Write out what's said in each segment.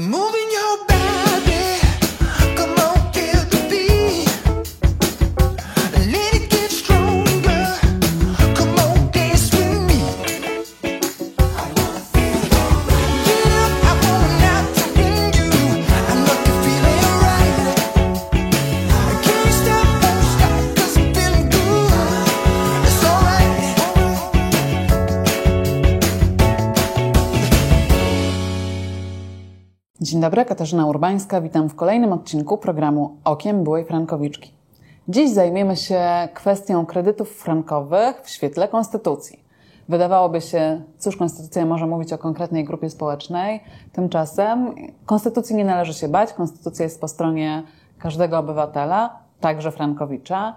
Moving Dzień dobry, Katarzyna Urbańska. Witam w kolejnym odcinku programu Okiem Byłej Frankowiczki. Dziś zajmiemy się kwestią kredytów frankowych w świetle Konstytucji. Wydawałoby się, cóż, Konstytucja może mówić o konkretnej grupie społecznej. Tymczasem Konstytucji nie należy się bać. Konstytucja jest po stronie każdego obywatela, także Frankowicza.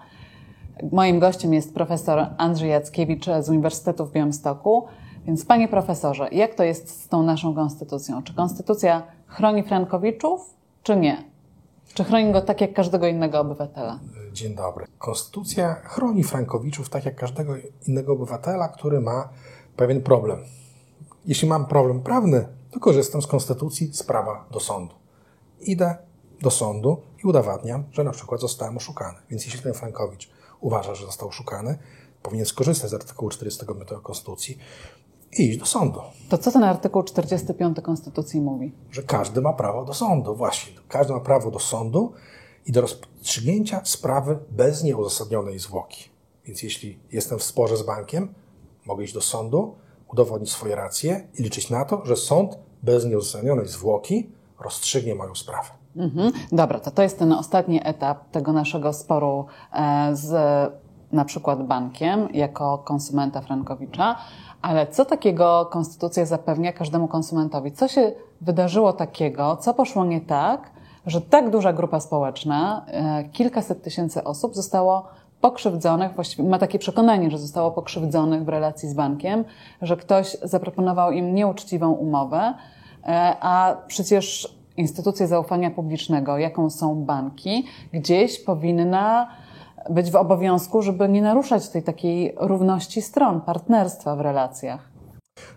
Moim gościem jest profesor Andrzej Jackiewicz z Uniwersytetu w Białymstoku. Więc panie profesorze, jak to jest z tą naszą konstytucją? Czy konstytucja chroni Frankowiczów, czy nie? Czy chroni go tak jak każdego innego obywatela? Dzień dobry. Konstytucja chroni Frankowiczów tak jak każdego innego obywatela, który ma pewien problem. Jeśli mam problem prawny, to korzystam z Konstytucji z prawa do sądu. Idę do sądu i udowadniam, że na przykład zostałem oszukany. Więc jeśli ten Frankowicz uważa, że został oszukany, powinien skorzystać z artykułu 45 Konstytucji i iść do sądu. To co ten artykuł 45 Konstytucji mówi? że każdy ma prawo do sądu. Właśnie, każdy ma prawo do sądu i do rozstrzygnięcia sprawy bez nieuzasadnionej zwłoki. Więc jeśli jestem w sporze z bankiem, mogę iść do sądu, udowodnić swoje racje i liczyć na to, że sąd bez nieuzasadnionej zwłoki rozstrzygnie moją sprawę. Mhm. Dobra, to to jest ten ostatni etap tego naszego sporu e, z na przykład bankiem jako konsumenta Frankowicza. Ale co takiego konstytucja zapewnia każdemu konsumentowi? Co się wydarzyło takiego, co poszło nie tak, że tak duża grupa społeczna, e, kilkaset tysięcy osób zostało pokrzywdzonych, właściwie ma takie przekonanie, że zostało pokrzywdzonych w relacji z bankiem, że ktoś zaproponował im nieuczciwą umowę, e, a przecież instytucje zaufania publicznego, jaką są banki, gdzieś powinna być w obowiązku, żeby nie naruszać tej takiej równości stron, partnerstwa w relacjach.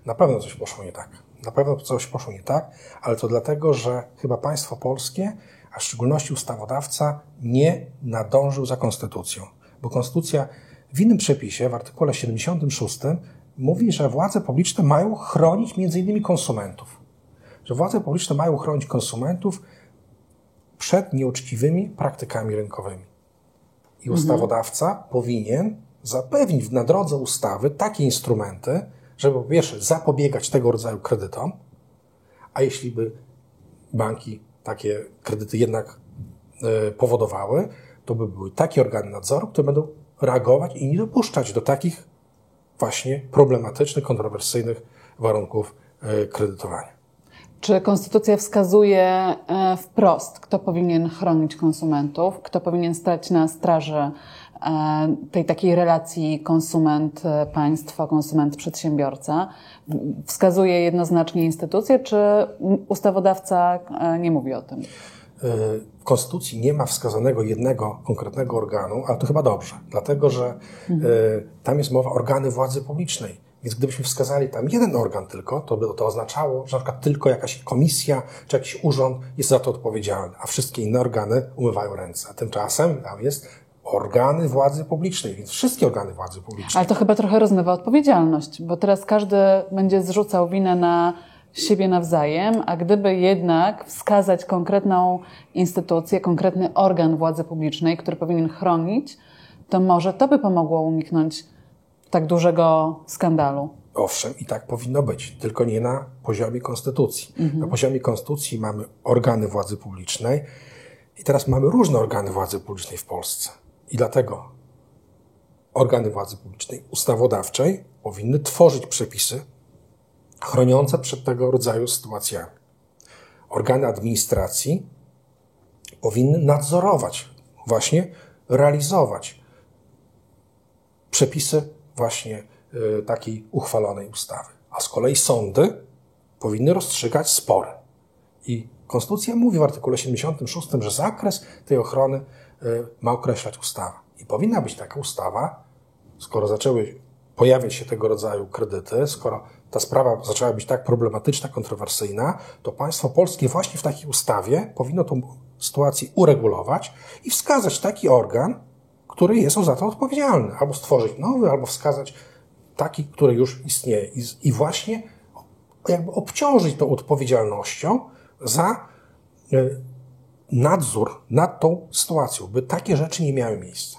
Na pewno coś poszło nie tak. Na pewno coś poszło nie tak, ale to dlatego, że chyba państwo polskie, a w szczególności ustawodawca, nie nadążył za konstytucją. Bo konstytucja w innym przepisie, w artykule 76, mówi, że władze publiczne mają chronić między innymi konsumentów. Że władze publiczne mają chronić konsumentów przed nieuczciwymi praktykami rynkowymi. I ustawodawca powinien zapewnić na drodze ustawy takie instrumenty, żeby po pierwsze zapobiegać tego rodzaju kredytom, a jeśli by banki takie kredyty jednak e, powodowały, to by były takie organy nadzoru, które będą reagować i nie dopuszczać do takich właśnie problematycznych, kontrowersyjnych warunków e, kredytowania. Czy konstytucja wskazuje e, wprost, kto powinien chronić konsumentów, kto powinien stać na straży e, tej takiej relacji konsument-państwo, konsument-przedsiębiorca? Wskazuje jednoznacznie instytucje, czy ustawodawca e, nie mówi o tym? W Konstytucji nie ma wskazanego jednego konkretnego organu, ale to chyba dobrze, dlatego że e, tam jest mowa organy władzy publicznej. Więc gdybyśmy wskazali tam jeden organ tylko, to by to oznaczało, że na przykład tylko jakaś komisja czy jakiś urząd jest za to odpowiedzialny, a wszystkie inne organy umywają ręce. A tymczasem tam jest organy władzy publicznej, więc wszystkie organy władzy publicznej. Ale to chyba trochę rozmywa odpowiedzialność, bo teraz każdy będzie zrzucał winę na siebie nawzajem, a gdyby jednak wskazać konkretną instytucję, konkretny organ władzy publicznej, który powinien chronić, to może to by pomogło uniknąć tak dużego skandalu. Owszem, i tak powinno być, tylko nie na poziomie konstytucji. Na poziomie konstytucji mamy organy władzy publicznej i teraz mamy różne organy władzy publicznej w Polsce. I dlatego organy władzy publicznej ustawodawczej powinny tworzyć przepisy chroniące przed tego rodzaju sytuacjami. Organy administracji powinny nadzorować, właśnie realizować przepisy właśnie y, takiej uchwalonej ustawy. A z kolei sądy powinny rozstrzygać spory. I Konstytucja mówi w artykule 76, że zakres tej ochrony y, ma określać ustawa. I powinna być taka ustawa, skoro zaczęły pojawiać się tego rodzaju kredyty, skoro ta sprawa zaczęła być tak problematyczna, kontrowersyjna, to państwo polskie właśnie w takiej ustawie powinno tą sytuację uregulować i wskazać taki organ, który jest za to odpowiedzialny, albo stworzyć nowy, albo wskazać taki, który już istnieje. I, właśnie jakby obciążyć tą odpowiedzialnością za e, nadzór nad tą sytuacją, by takie rzeczy nie miały miejsca.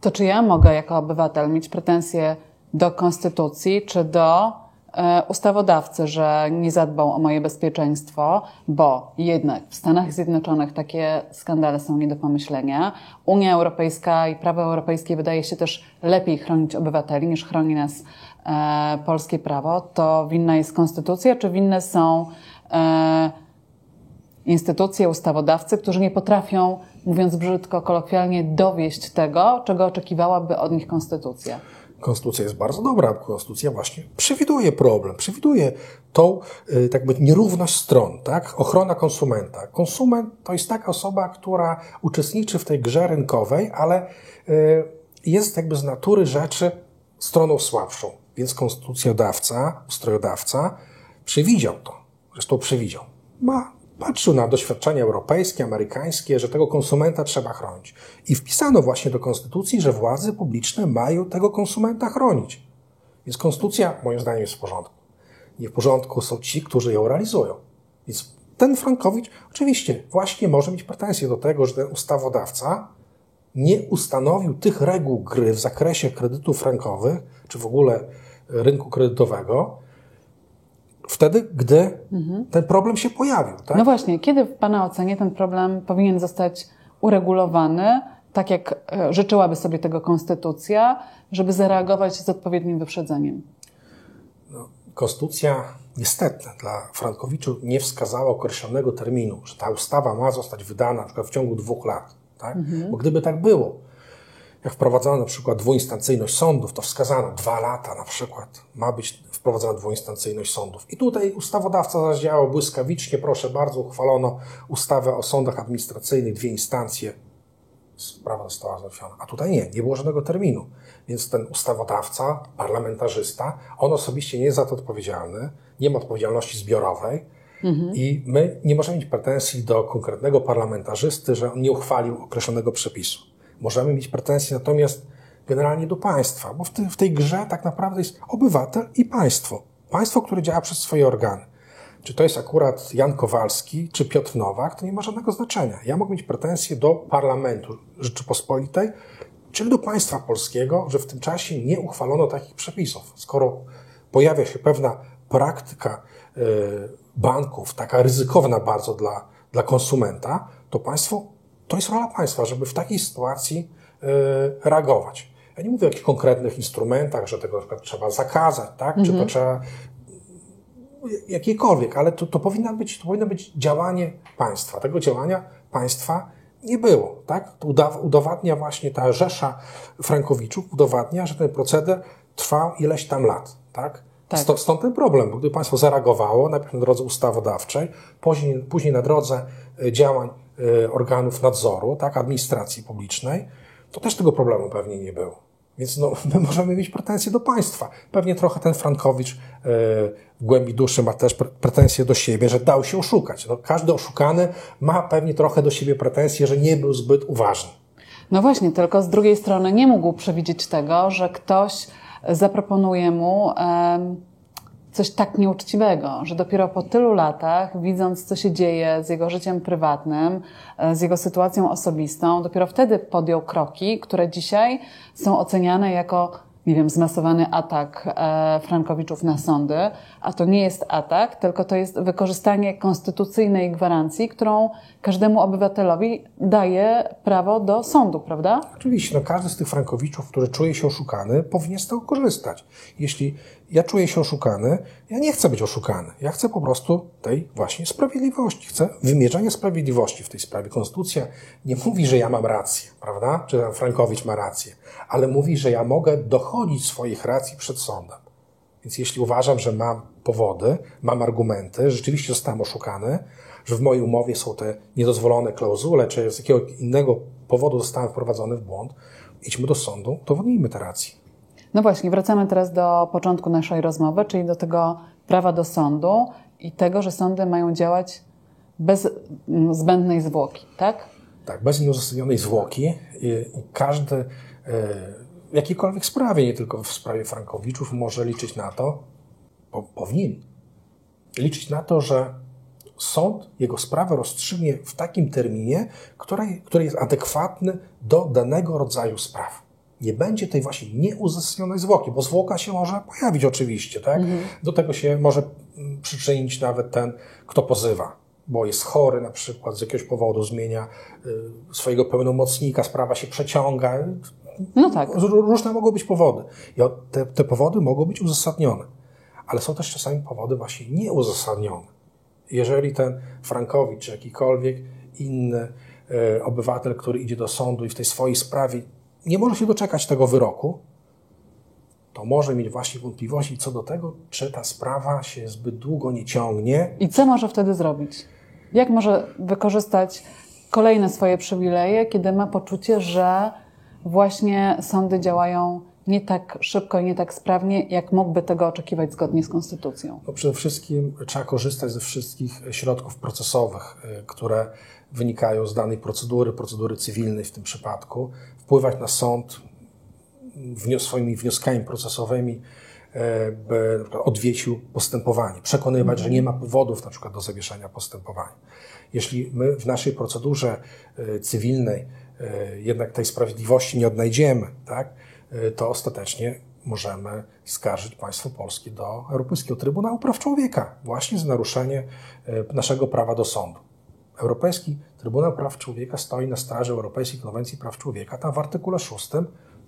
To czy ja mogę jako obywatel mieć pretensje do konstytucji czy do ustawodawcy, że nie zadbał o moje bezpieczeństwo, bo jednak w Stanach Zjednoczonych takie skandale są nie do pomyślenia. Unia Europejska i prawo europejskie wydaje się też lepiej chronić obywateli niż chroni nas e, polskie prawo. To winna jest konstytucja, czy winne są e, instytucje, ustawodawcy, którzy nie potrafią, mówiąc brzydko, kolokwialnie, dowieść tego, czego oczekiwałaby od nich konstytucja. Konstytucja jest bardzo dobra, konstytucja właśnie przewiduje problem, przewiduje tą y, tak by nierówność stron, tak? Ochrona konsumenta. Konsument to jest taka osoba, która uczestniczy w tej grze rynkowej, ale y, jest jakby z natury rzeczy stroną słabszą. Więc konstytucjodawca, ustrojodawca przewidział to. Zresztą przewidział. Ma patrzył na doświadczenia europejskie, amerykańskie, że tego konsumenta trzeba chronić. I wpisano właśnie do konstytucji, że władze publiczne mają tego konsumenta chronić. Więc konstytucja, moim zdaniem, jest w porządku. Nie w porządku są ci, którzy ją realizują. Więc ten Frankowicz oczywiście właśnie może mieć pretensje do tego, że ten ustawodawca nie ustanowił tych reguł gry w zakresie kredytów frankowych, czy w ogóle rynku kredytowego, wtedy, gdy ten problem się pojawił. Tak? No właśnie, kiedy w Pana ocenie ten problem powinien zostać uregulowany, tak jak e, życzyłaby sobie tego konstytucja, żeby zareagować z odpowiednim wyprzedzeniem? Konstytucja niestety dla Frankowiczów nie wskazała określonego terminu, że ta ustawa ma zostać wydana na przykład w ciągu dwóch lat. Tak? Bo gdyby tak było, jak wprowadzono na przykład dwuinstancyjność sądów, to wskazano dwa lata na przykład ma być wprowadzona dwuinstancyjność sądów. I tutaj ustawodawca zadziałał błyskawicznie, proszę bardzo, uchwalono ustawę o sądach administracyjnych, dwie instancje, sprawa została załatwiona. A tutaj nie, nie było żadnego terminu. Więc ten ustawodawca, parlamentarzysta, on osobiście nie jest za to odpowiedzialny, nie ma odpowiedzialności zbiorowej i my nie możemy mieć pretensji do konkretnego parlamentarzysty, że on nie uchwalił określonego przepisu. Możemy mieć pretensje natomiast generalnie do państwa, bo w, ty, w tej grze tak naprawdę jest obywatel i państwo. Państwo, które działa przez swoje organy. Czy to jest akurat Jan Kowalski, czy Piotr Nowak, to nie ma żadnego znaczenia. Ja mogę mieć pretensje do parlamentu Rzeczypospolitej, czyli do państwa polskiego, że w tym czasie nie uchwalono takich przepisów. Skoro pojawia się pewna praktyka y, banków, taka ryzykowna bardzo dla, dla konsumenta, to państwo, to jest rola państwa, żeby w takiej sytuacji y, reagować. Ja nie mówię o jakichś konkretnych instrumentach, że tego na przykład trzeba zakazać, tak? Czy to trzeba jakiekolwiek, ale to, to, powinno być, to powinno być działanie państwa. Tego działania państwa nie było. Tak? To udowadnia właśnie ta rzesza Frankowiczów, udowadnia, że ten proceder trwał ileś tam lat. Tak? Tak. Stąd, stąd ten problem, bo gdy państwo zareagowało, najpierw na drodze ustawodawczej, później, później na drodze y, działań y, organów nadzoru, tak, administracji publicznej, to też tego problemu pewnie nie było. Więc no, my możemy mieć pretensje do państwa. Pewnie trochę ten Frankowicz y, w głębi duszy ma też pre- pretensje do siebie, że dał się oszukać. No, każdy oszukany ma pewnie trochę do siebie pretensje, że nie był zbyt uważny. No właśnie, tylko z drugiej strony nie mógł przewidzieć tego, że ktoś zaproponuje mu coś tak nieuczciwego, że dopiero po tylu latach, widząc co się dzieje z jego życiem prywatnym, e, z jego sytuacją osobistą, dopiero wtedy podjął kroki, które dzisiaj są oceniane jako nie wiem, zmasowany atak e, Frankowiczów na sądy, a to nie jest atak, tylko to jest wykorzystanie konstytucyjnej gwarancji, którą każdemu obywatelowi daje prawo do sądu, prawda? Oczywiście, no każdy z tych Frankowiczów, który czuje się oszukany, powinien z tego korzystać. Jeśli ja czuję się oszukany, ja nie chcę być oszukany. Ja chcę po prostu tej właśnie sprawiedliwości. Chcę wymierzenia sprawiedliwości w tej sprawie. Konstytucja nie mówi, że ja mam rację, prawda? Czy Frankowicz ma rację, ale mówi, że ja mogę dochodzić swoich racji przed sądem. Więc jeśli uważam, że mam powody, mam argumenty, rzeczywiście zostałem oszukany, że w mojej umowie są te niedozwolone klauzule, czy z jakiegoś innego powodu zostałem wprowadzony w błąd, idźmy do sądu, udowodnijmy te racje. No właśnie, wracamy teraz do początku naszej rozmowy, czyli do tego prawa do sądu i tego, że sądy mają działać bez mm, zbędnej zwłoki, tak? Tak, bez nieuzasadnionej zwłoki i, każdy e, w jakiejkolwiek sprawie, nie tylko w sprawie Frankowiczów, może liczyć na to, po, powinien liczyć na to, że sąd jego sprawę rozstrzygnie w takim terminie, który, który jest adekwatny do danego rodzaju spraw. Nie będzie tej właśnie nieuzasadnionej zwłoki, bo zwłoka się może pojawić oczywiście, tak? Do tego się może mm, przyczynić nawet ten, kto pozywa, bo jest chory na przykład, z jakiegoś powodu zmienia y, swojego pełnomocnika, sprawa się przeciąga. No tak. Różne mogą być powody. I te, te powody mogą być uzasadnione, ale są też czasami powody właśnie nieuzasadnione. Jeżeli ten Frankowicz czy jakikolwiek inny e, obywatel, który idzie do sądu i w tej swojej sprawie nie może się doczekać tego wyroku, to może mieć właśnie wątpliwości co do tego, czy ta sprawa się zbyt długo nie ciągnie, I co może wtedy zrobić? Jak może wykorzystać kolejne swoje przywileje, kiedy ma poczucie, że właśnie sądy działają nie tak szybko i nie tak sprawnie, jak mógłby tego oczekiwać zgodnie z konstytucją? No przede wszystkim trzeba korzystać ze wszystkich środków procesowych, y, które wynikają z danej procedury, procedury cywilnej w tym przypadku, wpływać na sąd wnios- swoimi wnioskami procesowymi, e, by odwiecił postępowanie, przekonywać, że nie ma powodów na przykład do zawieszenia postępowania. Jeśli my w naszej procedurze e, cywilnej e, jednak tej sprawiedliwości nie odnajdziemy, tak, to ostatecznie możemy skarżyć państwo polskie do Europejskiego Trybunału Praw Człowieka właśnie za naruszenie naszego prawa do sądu. Europejski Trybunał Praw Człowieka stoi na straży Europejskiej Konwencji Praw Człowieka. Tam w artykule 6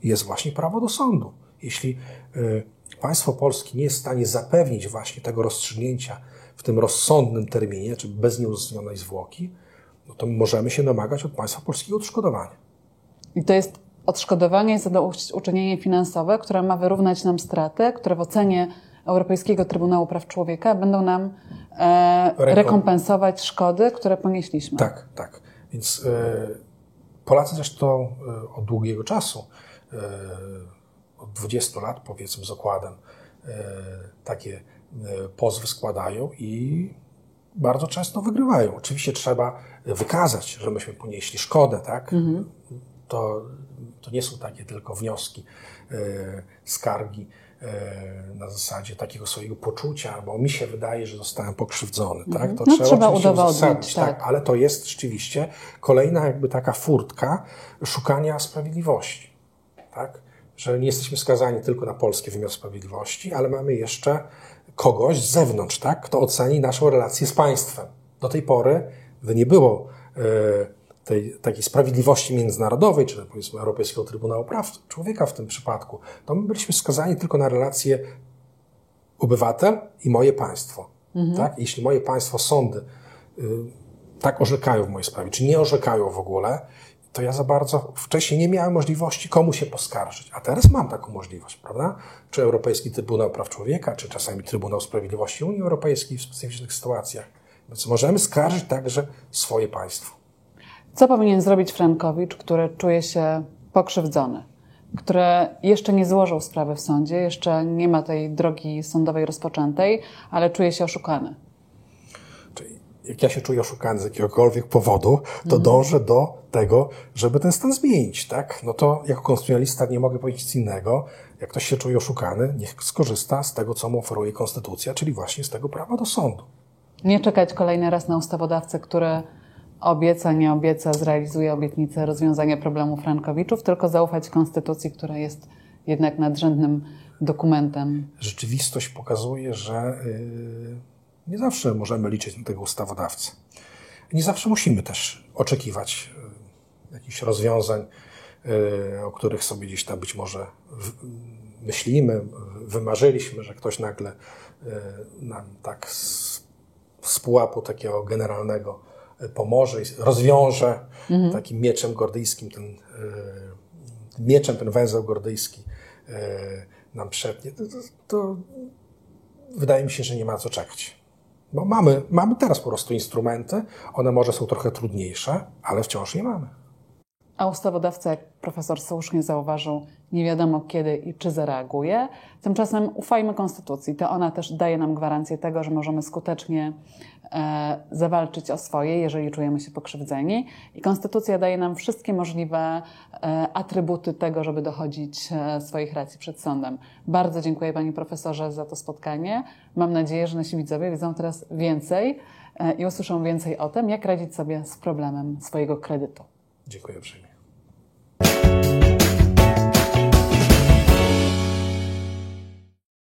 jest właśnie prawo do sądu. Jeśli y, państwo polskie nie jest w stanie zapewnić właśnie tego rozstrzygnięcia w tym rozsądnym terminie, czy bez nieuzasadnionej zwłoki, no to możemy się domagać od państwa polskiego odszkodowania. I to jest odszkodowanie za zadośćuczynienie finansowe, które ma wyrównać nam straty, które w ocenie Europejskiego Trybunału Praw Człowieka będą nam e, Rekom- rekompensować szkody, które ponieśliśmy. Tak, tak. Więc e, Polacy zresztą e, od długiego czasu, e, od 20 lat powiedzmy z okładem, e, takie e, pozwy składają i bardzo często wygrywają. Oczywiście trzeba wykazać, że myśmy ponieśli szkodę, tak? To, to nie są takie tylko wnioski, e, skargi na zasadzie takiego swojego poczucia, bo mi się wydaje, że zostałem pokrzywdzony, tak? To No, trzeba oczywiście udowodnić, uzasadnić, tak. ale to jest rzeczywiście kolejna jakby taka furtka szukania sprawiedliwości, tak? Że nie jesteśmy skazani tylko na polski wymiar sprawiedliwości, ale mamy jeszcze kogoś z zewnątrz, tak? Kto oceni naszą relację z państwem. Do tej pory, nie było e, tej takiej sprawiedliwości międzynarodowej, czy powiedzmy Europejskiego Trybunału Praw Człowieka w tym przypadku, to my byliśmy skazani tylko na relacje obywatel i moje państwo. Tak? Jeśli moje państwo, sądy y, tak orzekają w mojej sprawie, czy nie orzekają w ogóle, to ja za bardzo wcześniej nie miałem możliwości komu się poskarżyć, a teraz mam taką możliwość, prawda? Czy Europejski Trybunał Praw Człowieka, czy czasami Trybunał Sprawiedliwości Unii Europejskiej w specyficznych sytuacjach. Więc możemy skarżyć także swoje państwo. Co powinien zrobić Frankowicz, który czuje się pokrzywdzony, który jeszcze nie złożył sprawy w sądzie, jeszcze nie ma tej drogi sądowej rozpoczętej, ale czuje się oszukany? Jak ja się czuję oszukany z jakiegokolwiek powodu, to dążę do tego, żeby ten stan zmienić, tak? No to jako konstytucjonalista nie mogę powiedzieć nic innego. Jak ktoś się czuje oszukany, niech skorzysta z tego, co mu oferuje konstytucja, czyli właśnie z tego prawa do sądu. Nie czekać kolejny raz na ustawodawcę, który obieca, nie obieca, zrealizuje obietnicę rozwiązania problemu Frankowiczów, tylko zaufać konstytucji, która jest jednak nadrzędnym dokumentem. Rzeczywistość pokazuje, że yy, nie zawsze możemy liczyć na tego ustawodawcę. Nie zawsze musimy też oczekiwać yy, jakichś rozwiązań, yy, o których sobie gdzieś tam być może myślimy, wymarzyliśmy, że ktoś nagle nam tak z, pułapu takiego generalnego pomoże i rozwiąże takim mieczem gordyjskim ten, yy, mieczem ten węzeł gordyjski yy, nam przetnie. To, to, to wydaje mi się, że nie ma co czekać. Bo mamy, mamy teraz po prostu instrumenty, one może są trochę trudniejsze, ale wciąż je mamy. A ustawodawca, jak profesor słusznie zauważył, nie wiadomo kiedy i czy zareaguje. Tymczasem ufajmy Konstytucji. To ona też daje nam gwarancję tego, że możemy skutecznie e, zawalczyć o swoje, jeżeli czujemy się pokrzywdzeni. I Konstytucja daje nam wszystkie możliwe e, atrybuty tego, żeby dochodzić e, swoich racji przed sądem. Bardzo dziękuję Panie Profesorze za to spotkanie. Mam nadzieję, że nasi widzowie wiedzą teraz więcej e, i usłyszą więcej o tym, jak radzić sobie z problemem swojego kredytu. Dziękuję uprzejmie. thank you